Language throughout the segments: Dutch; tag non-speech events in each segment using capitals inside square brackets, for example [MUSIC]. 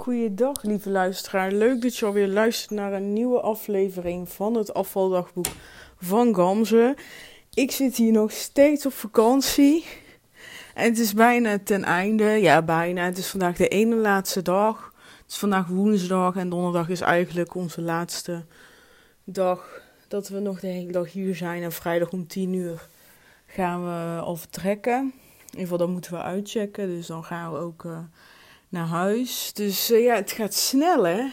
Goeiedag, lieve luisteraar. Leuk dat je alweer luistert naar een nieuwe aflevering van het afvaldagboek van Gamze. Ik zit hier nog steeds op vakantie. En het is bijna ten einde. Ja, bijna. Het is vandaag de ene laatste dag. Het is vandaag woensdag en donderdag is eigenlijk onze laatste dag dat we nog de hele dag hier zijn. En vrijdag om 10 uur gaan we al vertrekken. In ieder geval, dan moeten we uitchecken. Dus dan gaan we ook... Uh, naar huis. Dus uh, ja, het gaat snel, hè?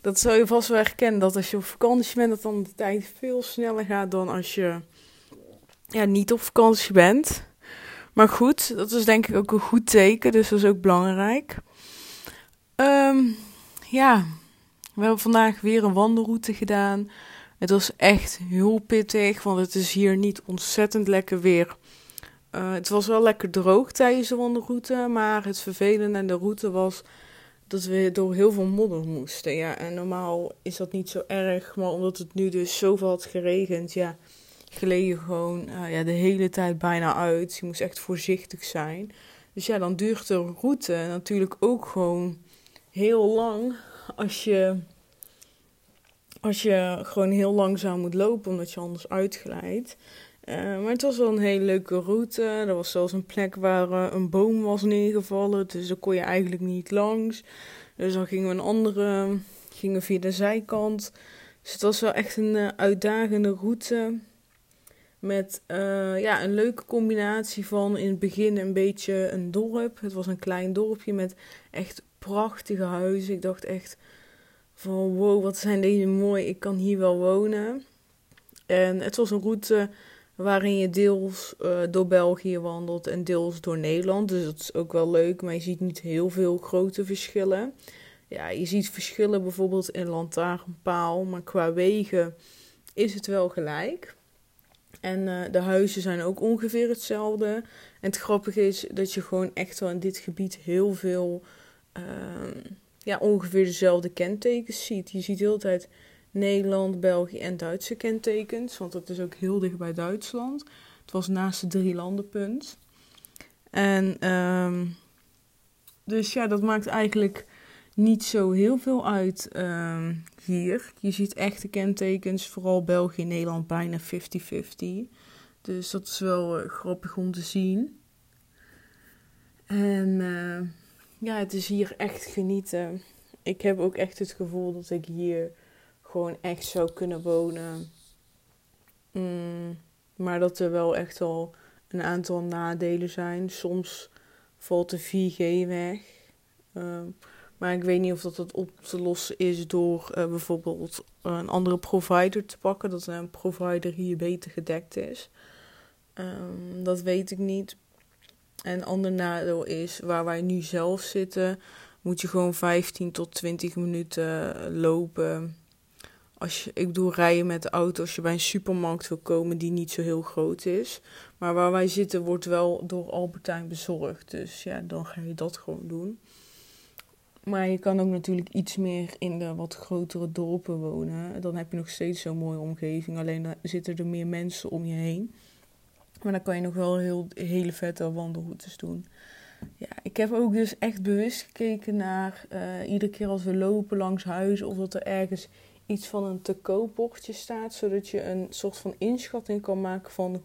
Dat zou je vast wel herkennen, dat als je op vakantie bent, dat dan de tijd veel sneller gaat dan als je ja, niet op vakantie bent. Maar goed, dat is denk ik ook een goed teken, dus dat is ook belangrijk. Um, ja, we hebben vandaag weer een wandelroute gedaan. Het was echt heel pittig, want het is hier niet ontzettend lekker weer. Uh, het was wel lekker droog tijdens de wandelroute, maar het vervelende aan de route was dat we door heel veel modder moesten. Ja, en normaal is dat niet zo erg, maar omdat het nu dus zoveel had geregend, ja, gleed je gewoon uh, ja, de hele tijd bijna uit. Je moest echt voorzichtig zijn. Dus ja, dan duurt de route natuurlijk ook gewoon heel lang als je, als je gewoon heel langzaam moet lopen, omdat je anders uitglijdt. Uh, maar het was wel een hele leuke route. Er was zelfs een plek waar uh, een boom was neergevallen. Dus daar kon je eigenlijk niet langs. Dus dan gingen we een andere, gingen via de zijkant. Dus het was wel echt een uh, uitdagende route. Met ja, een leuke combinatie van in het begin een beetje een dorp. Het was een klein dorpje met echt prachtige huizen. Ik dacht echt van wow, wat zijn deze mooi. Ik kan hier wel wonen. En het was een route waarin je deels uh, door België wandelt en deels door Nederland. Dus dat is ook wel leuk, maar je ziet niet heel veel grote verschillen. Ja, je ziet verschillen bijvoorbeeld in lantaarnpaal, maar qua wegen is het wel gelijk. En uh, de huizen zijn ook ongeveer hetzelfde. En het grappige is dat je gewoon echt wel in dit gebied heel veel, uh, ja, ongeveer dezelfde kentekens ziet. Je ziet de hele tijd Nederland, België en Duitse kentekens. Want het is ook heel dicht bij Duitsland. Het was naast de drie landenpunt. En um, dus ja, dat maakt eigenlijk niet zo heel veel uit um, hier. Je ziet echte kentekens, vooral België en Nederland, bijna 50-50. Dus dat is wel uh, grappig om te zien. En uh, ja, het is hier echt genieten. Ik heb ook echt het gevoel dat ik hier gewoon echt zou kunnen wonen. Mm, maar dat er wel echt al een aantal nadelen zijn. Soms valt de 4G weg. Uh, maar ik weet niet of dat, dat op te lossen is door uh, bijvoorbeeld een andere provider te pakken. Dat een provider hier beter gedekt is. Um, dat weet ik niet. En een ander nadeel is waar wij nu zelf zitten, moet je gewoon 15 tot 20 minuten lopen als je, ik bedoel, rijden met de auto als je bij een supermarkt wil komen die niet zo heel groot is. Maar waar wij zitten wordt wel door Albertijn bezorgd. Dus ja, dan ga je dat gewoon doen. Maar je kan ook natuurlijk iets meer in de wat grotere dorpen wonen. Dan heb je nog steeds zo'n mooie omgeving. Alleen dan zitten er meer mensen om je heen. Maar dan kan je nog wel heel, hele vette wandelroutes doen. Ja, ik heb ook dus echt bewust gekeken naar uh, iedere keer als we lopen langs huizen of dat er ergens iets van een te koopbordje staat, zodat je een soort van inschatting kan maken van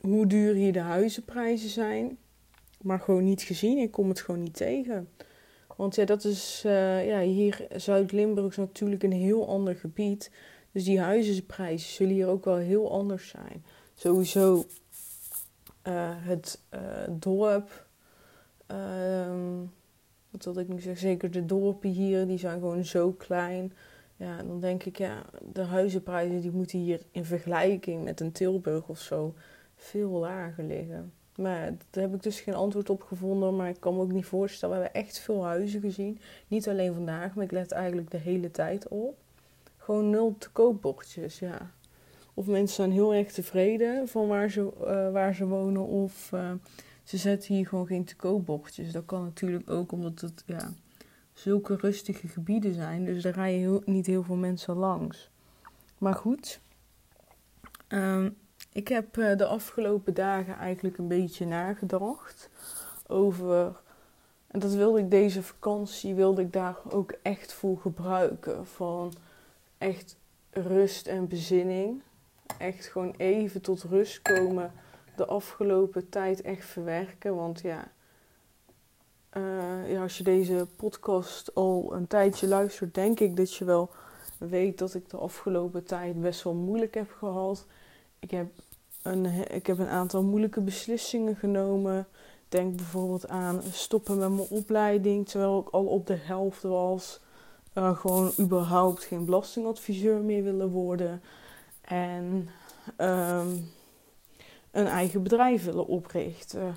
hoe duur hier de huizenprijzen zijn. Maar gewoon niet gezien, ik kom het gewoon niet tegen. Want ja, dat is uh, ja, hier Zuid-Limburg is natuurlijk een heel ander gebied. Dus die huizenprijzen zullen hier ook wel heel anders zijn. Sowieso uh, het uh, dorp. Ehm, wat wil ik nu zeggen? Zeker de dorpen hier, die zijn gewoon zo klein. Ja, dan denk ik, ja, de huizenprijzen die moeten hier in vergelijking met een Tilburg of zo veel lager liggen. Maar daar heb ik dus geen antwoord op gevonden. Maar ik kan me ook niet voorstellen. We hebben echt veel huizen gezien. Niet alleen vandaag, maar ik let eigenlijk de hele tijd op. Gewoon nul te koopbordjes, ja. Of mensen zijn heel erg tevreden van waar ze, uh, waar ze wonen. Of uh, ze zetten hier gewoon geen te koopbordjes. Dat kan natuurlijk ook omdat het, ja zulke rustige gebieden zijn. Dus daar rijden niet heel veel mensen langs. Maar goed, um, ik heb uh, de afgelopen dagen eigenlijk een beetje nagedacht over En dat wilde ik deze vakantie, wilde ik daar ook echt voor gebruiken. Van echt rust en bezinning. Echt gewoon even tot rust komen. De afgelopen tijd echt verwerken. Want ja, uh, ja, als je deze podcast al een tijdje luistert, denk ik dat je wel weet dat ik de afgelopen tijd best wel moeilijk heb gehad. Ik heb een, ik heb een aantal moeilijke beslissingen genomen. Denk bijvoorbeeld aan stoppen met mijn opleiding terwijl ik al op de helft was. Uh, gewoon überhaupt geen belastingadviseur meer willen worden. En um, een eigen bedrijf willen oprichten.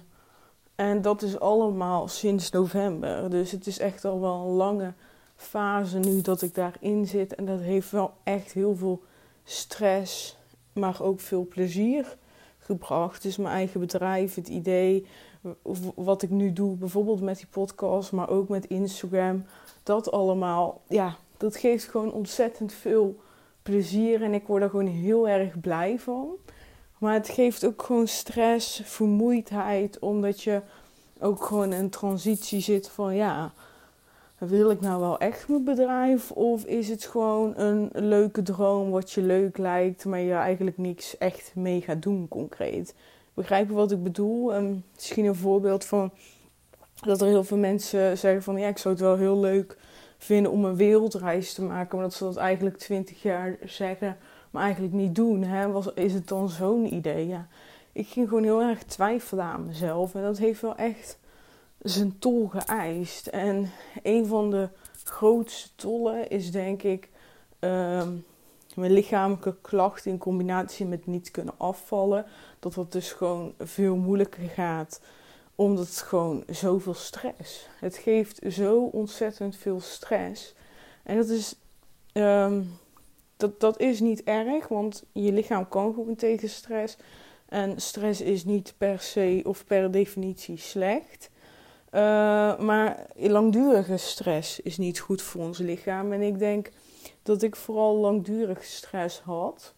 En dat is allemaal sinds november. Dus het is echt al wel een lange fase nu dat ik daarin zit. En dat heeft wel echt heel veel stress, maar ook veel plezier gebracht. Dus mijn eigen bedrijf, het idee, wat ik nu doe, bijvoorbeeld met die podcast, maar ook met Instagram. Dat allemaal, ja, dat geeft gewoon ontzettend veel plezier. En ik word er gewoon heel erg blij van. Maar het geeft ook gewoon stress, vermoeidheid, omdat je ook gewoon in transitie zit van ja, wil ik nou wel echt mijn bedrijf of is het gewoon een leuke droom wat je leuk lijkt, maar je eigenlijk niks echt mee gaat doen concreet. Begrijp je wat ik bedoel? Um, misschien een voorbeeld van dat er heel veel mensen zeggen van ja, ik zou het wel heel leuk vinden om een wereldreis te maken, maar dat ze dat eigenlijk twintig jaar zeggen maar eigenlijk niet doen. Hè? Was, is het dan zo'n idee? Ja. Ik ging gewoon heel erg twijfelen aan mezelf. En dat heeft wel echt zijn tol geëist. En een van de grootste tollen is denk ik um, mijn lichamelijke klachten in combinatie met niet kunnen afvallen. Dat dat dus gewoon veel moeilijker gaat. Omdat het gewoon zoveel stress. Het geeft zo ontzettend veel stress. En dat is. Um, dat, dat is niet erg, want je lichaam kan gewoon tegen stress. En stress is niet per se of per definitie slecht. Uh, maar langdurige stress is niet goed voor ons lichaam. En ik denk dat ik vooral langdurige stress had.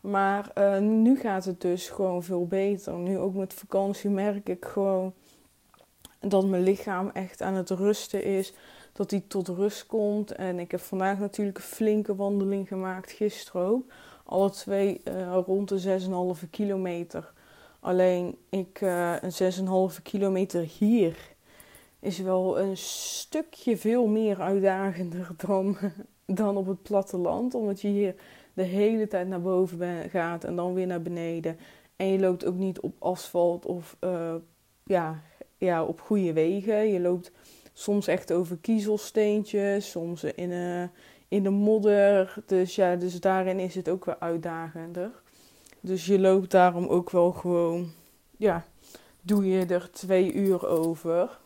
Maar uh, nu gaat het dus gewoon veel beter. Nu ook met vakantie merk ik gewoon dat mijn lichaam echt aan het rusten is dat hij tot rust komt. En ik heb vandaag natuurlijk een flinke wandeling gemaakt, gisteren ook. Alle twee uh, rond de 6,5 kilometer. Alleen ik, uh, een 6,5 kilometer hier is wel een stukje veel meer uitdagender [LAUGHS] dan, dan op het platteland. Omdat je hier de hele tijd naar boven gaat en dan weer naar beneden. En je loopt ook niet op asfalt of uh, ja, ja, op goede wegen. Je loopt soms echt over kiezelsteentjes, soms in, uh, in de modder. Dus ja, dus daarin is het ook wel uitdagender. Dus je loopt daarom ook wel gewoon, ja, doe je er twee uur over.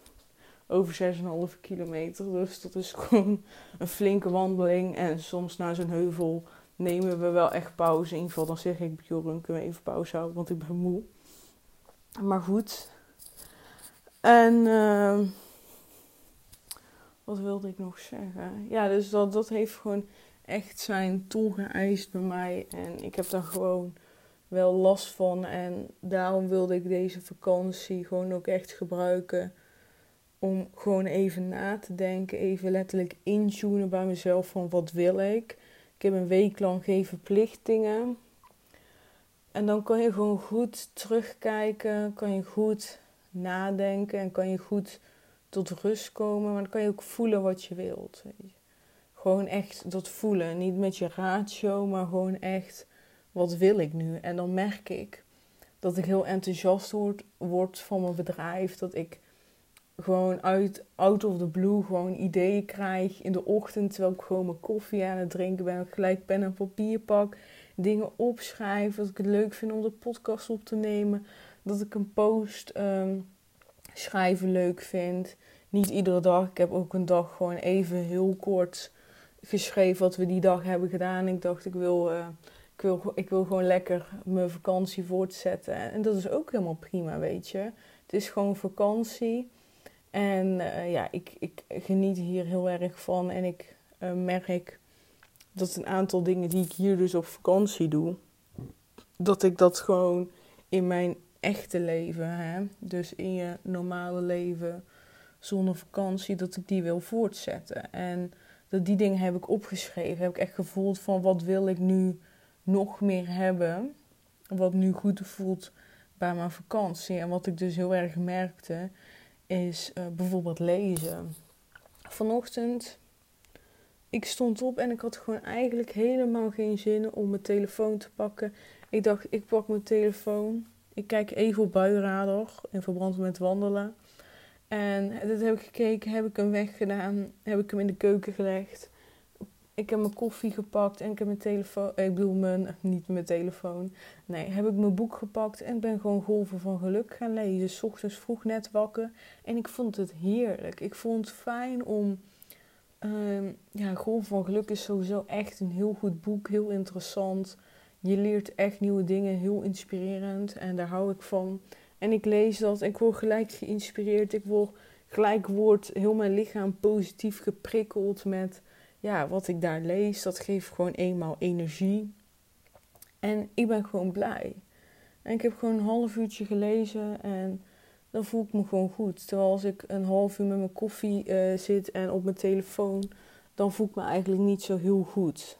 Over 6,5 kilometer. Dus dat is [LAUGHS] gewoon een flinke wandeling. En soms na zo'n heuvel nemen we wel echt pauze. In ieder geval dan zeg ik, Bjorn, kunnen we even pauze houden, want ik ben moe. Maar goed. En... Uh, wat wilde ik nog zeggen? Ja, dus dat, dat heeft gewoon echt zijn tol geëist bij mij. En ik heb daar gewoon wel last van. En daarom wilde ik deze vakantie gewoon ook echt gebruiken. Om gewoon even na te denken. Even letterlijk intunen bij mezelf van wat wil ik. Ik heb een week lang geen verplichtingen. En dan kan je gewoon goed terugkijken. Kan je goed nadenken. En kan je goed tot rust komen. Maar dan kan je ook voelen wat je wilt. Gewoon echt dat voelen. Niet met je ratio, maar gewoon echt wat wil ik nu. En dan merk ik dat ik heel enthousiast word, word van mijn bedrijf. Dat ik gewoon uit out of the blue gewoon ideeën krijg in de ochtend. Terwijl ik gewoon mijn koffie aan het drinken ben. Gelijk pen en papier pak. Dingen opschrijf. Dat ik het leuk vind om de podcast op te nemen. Dat ik een post um, schrijven leuk vind. Niet iedere dag. Ik heb ook een dag gewoon even heel kort geschreven wat we die dag hebben gedaan. Ik dacht, ik wil, uh, ik wil, ik wil gewoon lekker mijn vakantie voortzetten. En dat is ook helemaal prima, weet je. Het is gewoon vakantie. En uh, ja, ik, ik geniet hier heel erg van. En ik uh, merk dat een aantal dingen die ik hier dus op vakantie doe, dat ik dat gewoon in mijn echte leven, hè? dus in je normale leven, vakantie, dat ik die wil voortzetten. En dat die dingen heb ik opgeschreven. Heb ik echt gevoeld van wat wil ik nu nog meer hebben. Wat nu goed voelt bij mijn vakantie. En wat ik dus heel erg merkte, is uh, bijvoorbeeld lezen. Vanochtend, ik stond op en ik had gewoon eigenlijk helemaal geen zin om mijn telefoon te pakken. Ik dacht, ik pak mijn telefoon. Ik kijk even op buienradar in verband met wandelen. En dat heb ik gekeken, heb ik hem weggedaan, heb ik hem in de keuken gelegd. Ik heb mijn koffie gepakt en ik heb mijn telefoon, ik bedoel mijn, niet mijn telefoon. Nee, heb ik mijn boek gepakt en ben gewoon golven van geluk gaan lezen. S ochtends vroeg net wakker en ik vond het heerlijk. Ik vond het fijn om, uh, ja, Golven van Geluk is sowieso echt een heel goed boek, heel interessant. Je leert echt nieuwe dingen, heel inspirerend en daar hou ik van. En ik lees dat, ik word gelijk geïnspireerd. Ik word gelijk wordt heel mijn lichaam positief geprikkeld met ja, wat ik daar lees. Dat geeft gewoon eenmaal energie. En ik ben gewoon blij. En ik heb gewoon een half uurtje gelezen en dan voel ik me gewoon goed. Terwijl als ik een half uur met mijn koffie uh, zit en op mijn telefoon, dan voel ik me eigenlijk niet zo heel goed.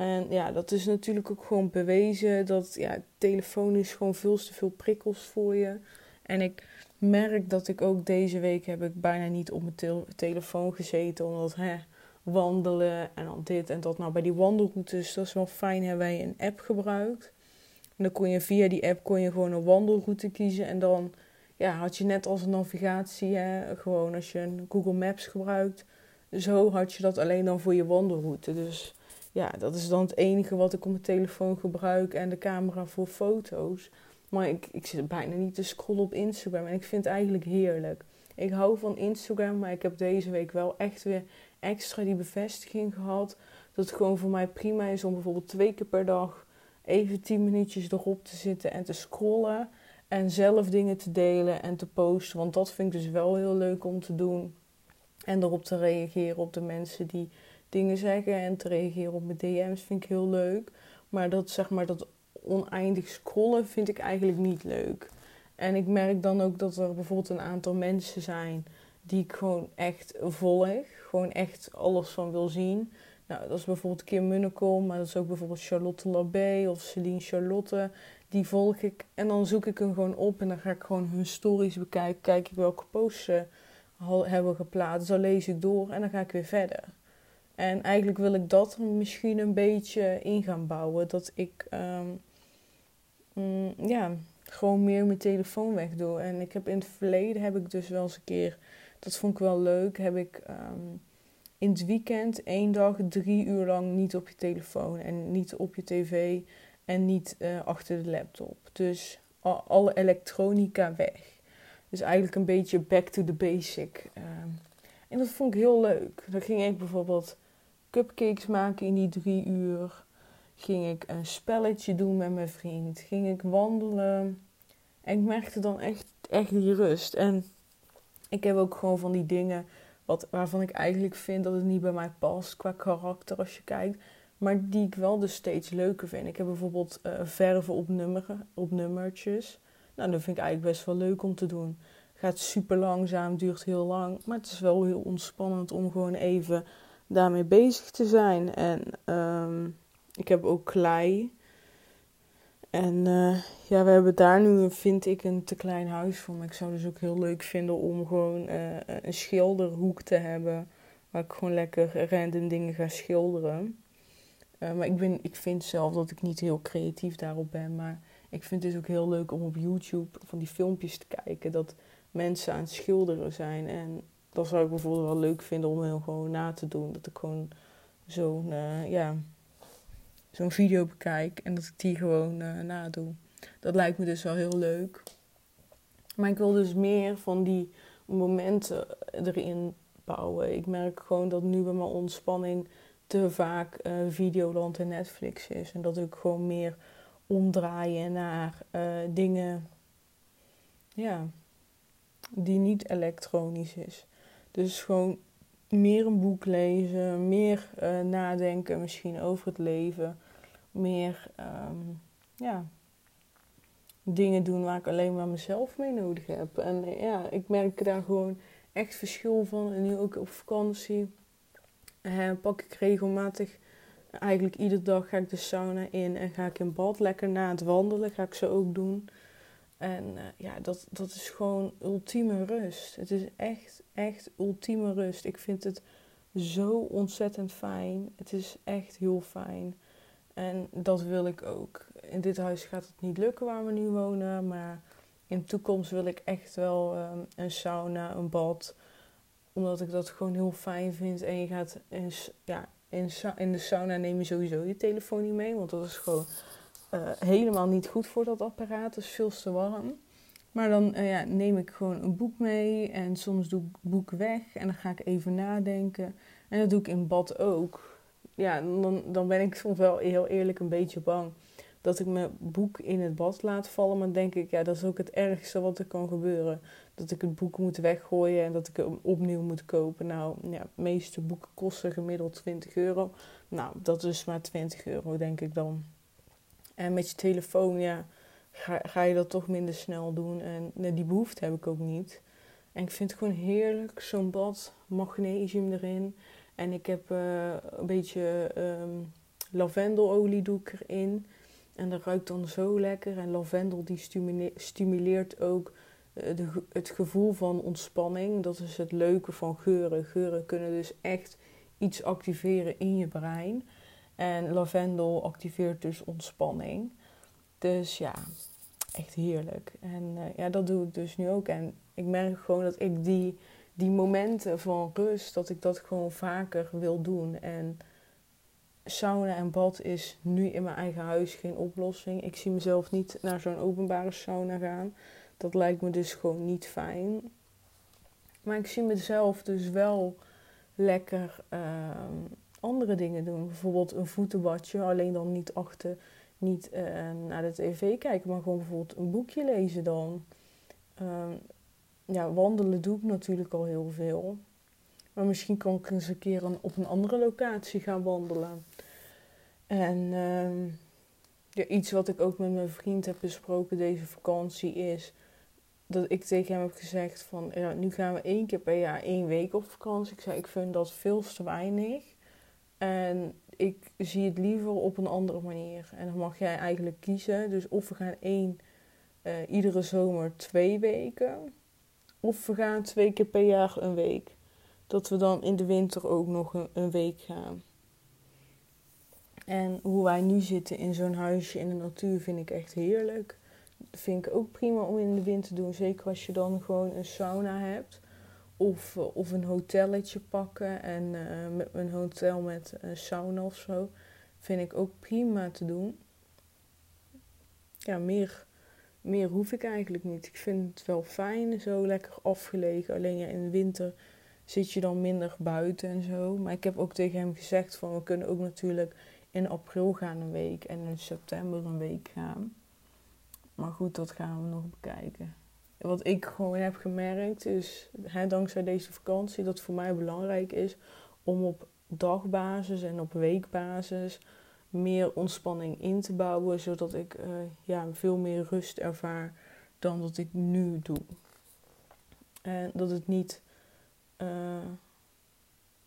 En ja, dat is natuurlijk ook gewoon bewezen. Dat ja, telefoon is gewoon veel te veel prikkels voor je. En ik merk dat ik ook deze week heb ik bijna niet op mijn telefoon gezeten. Omdat hè, wandelen en dan dit en dat. Nou, bij die wandelroutes, dat is wel fijn, hebben wij een app gebruikt. En dan kon je via die app kon je gewoon een wandelroute kiezen. En dan ja, had je net als een navigatie, hè, gewoon als je een Google Maps gebruikt. Zo had je dat alleen dan voor je wandelroute. Dus ja, dat is dan het enige wat ik op mijn telefoon gebruik en de camera voor foto's. Maar ik, ik zit bijna niet te scrollen op Instagram en ik vind het eigenlijk heerlijk. Ik hou van Instagram, maar ik heb deze week wel echt weer extra die bevestiging gehad. Dat het gewoon voor mij prima is om bijvoorbeeld twee keer per dag even tien minuutjes erop te zitten en te scrollen. En zelf dingen te delen en te posten. Want dat vind ik dus wel heel leuk om te doen. En erop te reageren op de mensen die dingen zeggen en te reageren op mijn DM's vind ik heel leuk. Maar dat, zeg maar, dat oneindig scrollen vind ik eigenlijk niet leuk. En ik merk dan ook dat er bijvoorbeeld een aantal mensen zijn die ik gewoon echt volg. Gewoon echt alles van wil zien. Nou, dat is bijvoorbeeld Kim Munnekom, maar dat is ook bijvoorbeeld Charlotte Labé of Celine Charlotte. Die volg ik en dan zoek ik hem gewoon op en dan ga ik gewoon hun stories bekijken. Kijk ik welke posts ze hebben geplaatst. Dan lees ik door en dan ga ik weer verder. En eigenlijk wil ik dat misschien een beetje in gaan bouwen. Dat ik um, mm, ja, gewoon meer mijn telefoon wegdoe. En ik heb in het verleden heb ik dus wel eens een keer, dat vond ik wel leuk, heb ik um, in het weekend één dag drie uur lang niet op je telefoon en niet op je tv en niet uh, achter de laptop. Dus al, alle elektronica weg. Dus eigenlijk een beetje back to the basic. Um, en dat vond ik heel leuk. Dan ging ik bijvoorbeeld cupcakes maken in die drie uur. Ging ik een spelletje doen met mijn vriend. Ging ik wandelen. En ik merkte dan echt, echt die rust. En ik heb ook gewoon van die dingen wat, waarvan ik eigenlijk vind dat het niet bij mij past qua karakter als je kijkt. Maar die ik wel dus steeds leuker vind. Ik heb bijvoorbeeld uh, verven op, nummer, op nummertjes. Nou, dat vind ik eigenlijk best wel leuk om te doen. Gaat super langzaam, duurt heel lang. Maar het is wel heel ontspannend om gewoon even daarmee bezig te zijn. En um, ik heb ook klei. En uh, ja, we hebben daar nu, vind ik, een te klein huis voor. Maar ik zou dus ook heel leuk vinden om gewoon uh, een schilderhoek te hebben. Waar ik gewoon lekker random dingen ga schilderen. Uh, maar ik, ben, ik vind zelf dat ik niet heel creatief daarop ben. Maar ik vind het ook heel leuk om op YouTube van die filmpjes te kijken. Dat mensen aan het schilderen zijn. En dat zou ik bijvoorbeeld wel leuk vinden om heel gewoon na te doen. Dat ik gewoon zo'n uh, ja, zo'n video bekijk en dat ik die gewoon uh, nadoe. Dat lijkt me dus wel heel leuk. Maar ik wil dus meer van die momenten erin bouwen. Ik merk gewoon dat nu bij mijn ontspanning te vaak uh, Videoland en Netflix is. En dat ik gewoon meer omdraaien naar dingen ja, die niet elektronisch is. Dus gewoon meer een boek lezen, meer uh, nadenken misschien over het leven, meer, um, ja, dingen doen waar ik alleen maar mezelf mee nodig heb. En ja, ik merk daar gewoon echt verschil van. En nu ook op vakantie pak ik regelmatig, eigenlijk iedere dag ga ik de sauna in en ga ik in bad. Lekker na het wandelen ga ik ze ook doen. En uh, ja, dat, dat is gewoon ultieme rust. Het is echt, echt ultieme rust. Ik vind het zo ontzettend fijn. Het is echt heel fijn. En dat wil ik ook. In dit huis gaat het niet lukken waar we nu wonen. Maar in de toekomst wil ik echt wel um, een sauna, een bad. Omdat ik dat gewoon heel fijn vind. En je gaat in, ja, in, in de sauna neem je sowieso je telefoon niet mee. Want dat is gewoon uh, helemaal niet goed voor dat apparaat. Het is veel te warm. Maar dan uh, ja, neem ik gewoon een boek mee en soms doe ik het boek weg en dan ga ik even nadenken. En dat doe ik in bad ook. Ja, dan, dan ben ik soms wel heel eerlijk een beetje bang dat ik mijn boek in het bad laat vallen. Maar dan denk ik, ja, dat is ook het ergste wat er kan gebeuren. Dat ik het boek moet weggooien en dat ik hem opnieuw moet kopen. Nou, ja, de meeste boeken kosten gemiddeld 20 euro. Nou, dat is maar 20 euro, denk ik dan. En met je telefoon, ja, ga, ga je dat toch minder snel doen. En nee, die behoefte heb ik ook niet. En ik vind het gewoon heerlijk, zo'n bad, magnesium erin. En ik heb uh, een beetje um, lavendelolie doe ik erin. En dat ruikt dan zo lekker. En lavendel die stimuleert ook uh, de, het gevoel van ontspanning. Dat is het leuke van geuren. Geuren kunnen dus echt iets activeren in je brein. En lavendel activeert dus ontspanning. Dus ja, echt heerlijk. En uh, ja, dat doe ik dus nu ook. En ik merk gewoon dat ik die, die momenten van rust, dat ik dat gewoon vaker wil doen. En sauna en bad is nu in mijn eigen huis geen oplossing. Ik zie mezelf niet naar zo'n openbare sauna gaan. Dat lijkt me dus gewoon niet fijn. Maar ik zie mezelf dus wel lekker uh, andere dingen doen. Bijvoorbeeld een voetenbadje, alleen dan niet achter, niet uh, naar de tv kijken, maar gewoon bijvoorbeeld een boekje lezen dan. Uh, ja, wandelen doe ik natuurlijk al heel veel. Maar misschien kan ik eens een keer een, op een andere locatie gaan wandelen. En uh, ja, iets wat ik ook met mijn vriend heb besproken deze vakantie is dat ik tegen hem heb gezegd van nu gaan we één keer per jaar één week op vakantie. Ik zei ik vind dat veel te weinig. En ik zie het liever op een andere manier. En dan mag jij eigenlijk kiezen. Dus of we gaan één, uh, iedere zomer twee weken. Of we gaan twee keer per jaar een week. Dat we dan in de winter ook nog een, een week gaan. En hoe wij nu zitten in zo'n huisje in de natuur vind ik echt heerlijk. Dat vind ik ook prima om in de winter te doen. Zeker als je dan gewoon een sauna hebt. Of, eh, of een hotelletje pakken en uh, met een hotel met een sauna of zo. Vind ik ook prima te doen. Ja, meer, meer hoef ik eigenlijk niet. Ik vind het wel fijn, zo lekker afgelegen. Alleen ja, in de winter zit je dan minder buiten en zo. Maar ik heb ook tegen hem gezegd van we kunnen ook natuurlijk in april gaan een week en in september een week gaan. Maar goed, dat gaan we nog bekijken wat ik gewoon heb gemerkt is, hè, dankzij deze vakantie, dat het voor mij belangrijk is om op dagbasis en op weekbasis meer ontspanning in te bouwen, zodat ik uh, ja, veel meer rust ervaar dan dat ik nu doe. En dat het niet, uh,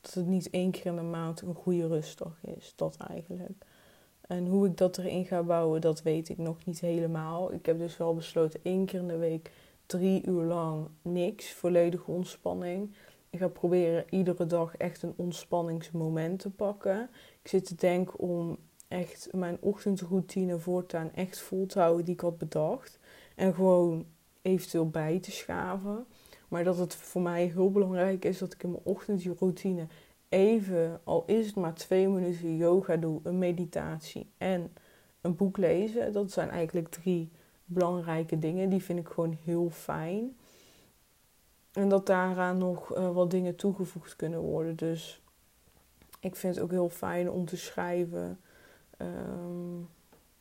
dat het niet één keer in de maand een goede rustdag is, dat eigenlijk. En hoe ik dat erin ga bouwen, dat weet ik nog niet helemaal. Ik heb dus wel besloten één keer in de week drie uur lang niks, volledige ontspanning. Ik ga proberen iedere dag echt een ontspanningsmoment te pakken. Ik zit te denken om echt mijn ochtendroutine voortaan echt vol te houden die ik had bedacht. En gewoon eventueel bij te schaven. Maar dat het voor mij heel belangrijk is dat ik in mijn ochtendroutine even, al is het maar twee minuten yoga doe, een meditatie en een boek lezen. Dat zijn eigenlijk drie belangrijke dingen. Die vind ik gewoon heel fijn. En dat daaraan nog uh, wat dingen toegevoegd kunnen worden. Dus ik vind het ook heel fijn om te schrijven, um,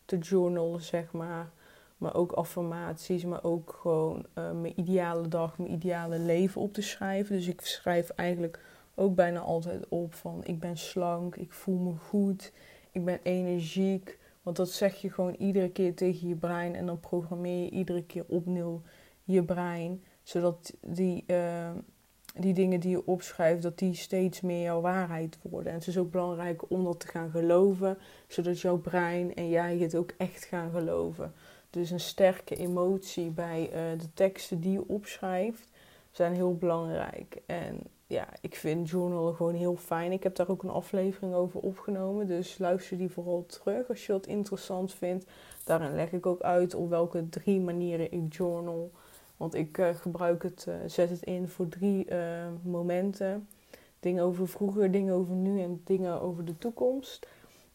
te journalen, zeg maar. Maar ook affirmaties, maar ook gewoon uh, mijn ideale dag, mijn ideale leven op te schrijven. Dus ik schrijf eigenlijk ook bijna altijd op van ik ben slank, ik voel me goed, ik ben energiek, Want dat zeg je gewoon iedere keer tegen je brein. En dan programmeer je iedere keer opnieuw je brein. Zodat die, uh, die dingen die je opschrijft, dat die steeds meer jouw waarheid worden. En het is ook belangrijk om dat te gaan geloven. Zodat jouw brein en jij het ook echt gaan geloven. Dus een sterke emotie bij uh, de teksten die je opschrijft zijn heel belangrijk. En ja, ik vind journalen gewoon heel fijn. Ik heb daar ook een aflevering over opgenomen. Dus luister die vooral terug als je dat interessant vindt. Daarin leg ik ook uit op welke drie manieren ik journal. Want ik uh, gebruik het, uh, zet het in voor drie uh, momenten. Dingen over vroeger, dingen over nu en dingen over de toekomst.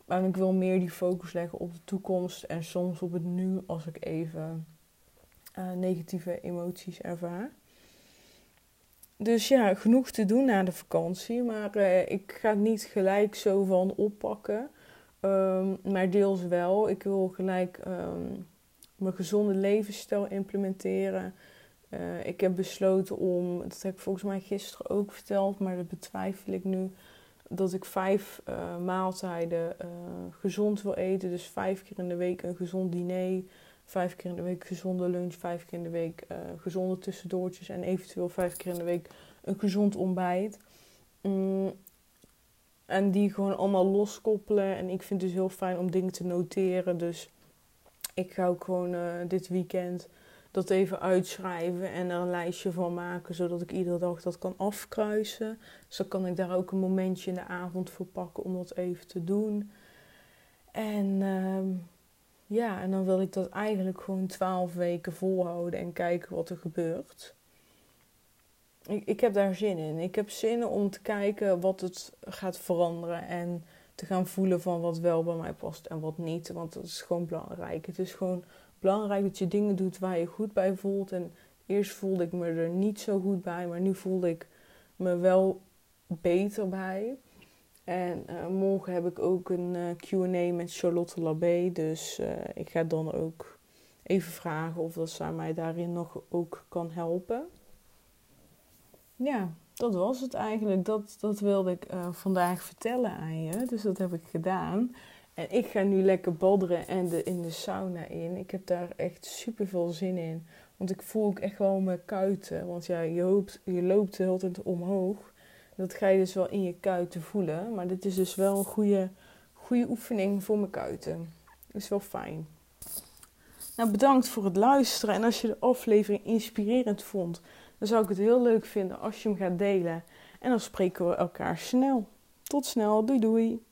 Maar ik wil meer die focus leggen op de toekomst en soms op het nu als ik even negatieve emoties ervaar. Dus ja, genoeg te doen na de vakantie. Maar uh, ik ga niet gelijk zo van oppakken. Um, maar deels wel. Ik wil gelijk um, mijn gezonde levensstijl implementeren. Uh, ik heb besloten om, dat heb ik volgens mij gisteren ook verteld, maar dat betwijfel ik nu. Dat ik vijf uh, maaltijden gezond wil eten. Dus vijf keer in de week een gezond diner vijf keer in de week gezonde lunch, vijf keer in de week uh, gezonde tussendoortjes en eventueel vijf keer in de week een gezond ontbijt. Mm, en die gewoon allemaal loskoppelen. En ik vind het dus heel fijn om dingen te noteren. Dus ik ga ook gewoon uh, dit weekend dat even uitschrijven en er een lijstje van maken, zodat ik iedere dag dat kan afkruisen. Dus dan kan ik daar ook een momentje in de avond voor pakken om dat even te doen. En uh, ja, en dan wil ik dat eigenlijk gewoon twaalf weken volhouden en kijken wat er gebeurt. Ik, ik heb daar zin in. Ik heb zin om te kijken wat het gaat veranderen en te gaan voelen van wat wel bij mij past en wat niet. Want dat is gewoon belangrijk. Het is gewoon belangrijk dat je dingen doet waar je goed bij voelt. En eerst voelde ik me er niet zo goed bij, maar nu voelde ik me wel beter bij. En uh, morgen heb ik ook een uh, QA met Charlotte Labé. Dus uh, ik ga dan ook even vragen of dat zij mij daarin nog ook kan helpen. Ja, dat was het eigenlijk. Dat, dat wilde ik vandaag vertellen aan je. Dus dat heb ik gedaan. En ik ga nu lekker badderen en de, in de sauna in. Ik heb daar echt super veel zin in. Want ik voel ook echt wel mijn kuiten. Want ja, je, hoopt, je loopt de hele tijd omhoog. Dat ga je dus wel in je kuiten voelen. Maar dit is dus wel een goede, goede oefening voor mijn kuiten. Is wel fijn. Nou, bedankt voor het luisteren. En als je de aflevering inspirerend vond, dan zou ik het heel leuk vinden als je hem gaat delen. En dan spreken we elkaar snel. Tot snel. Doei doei.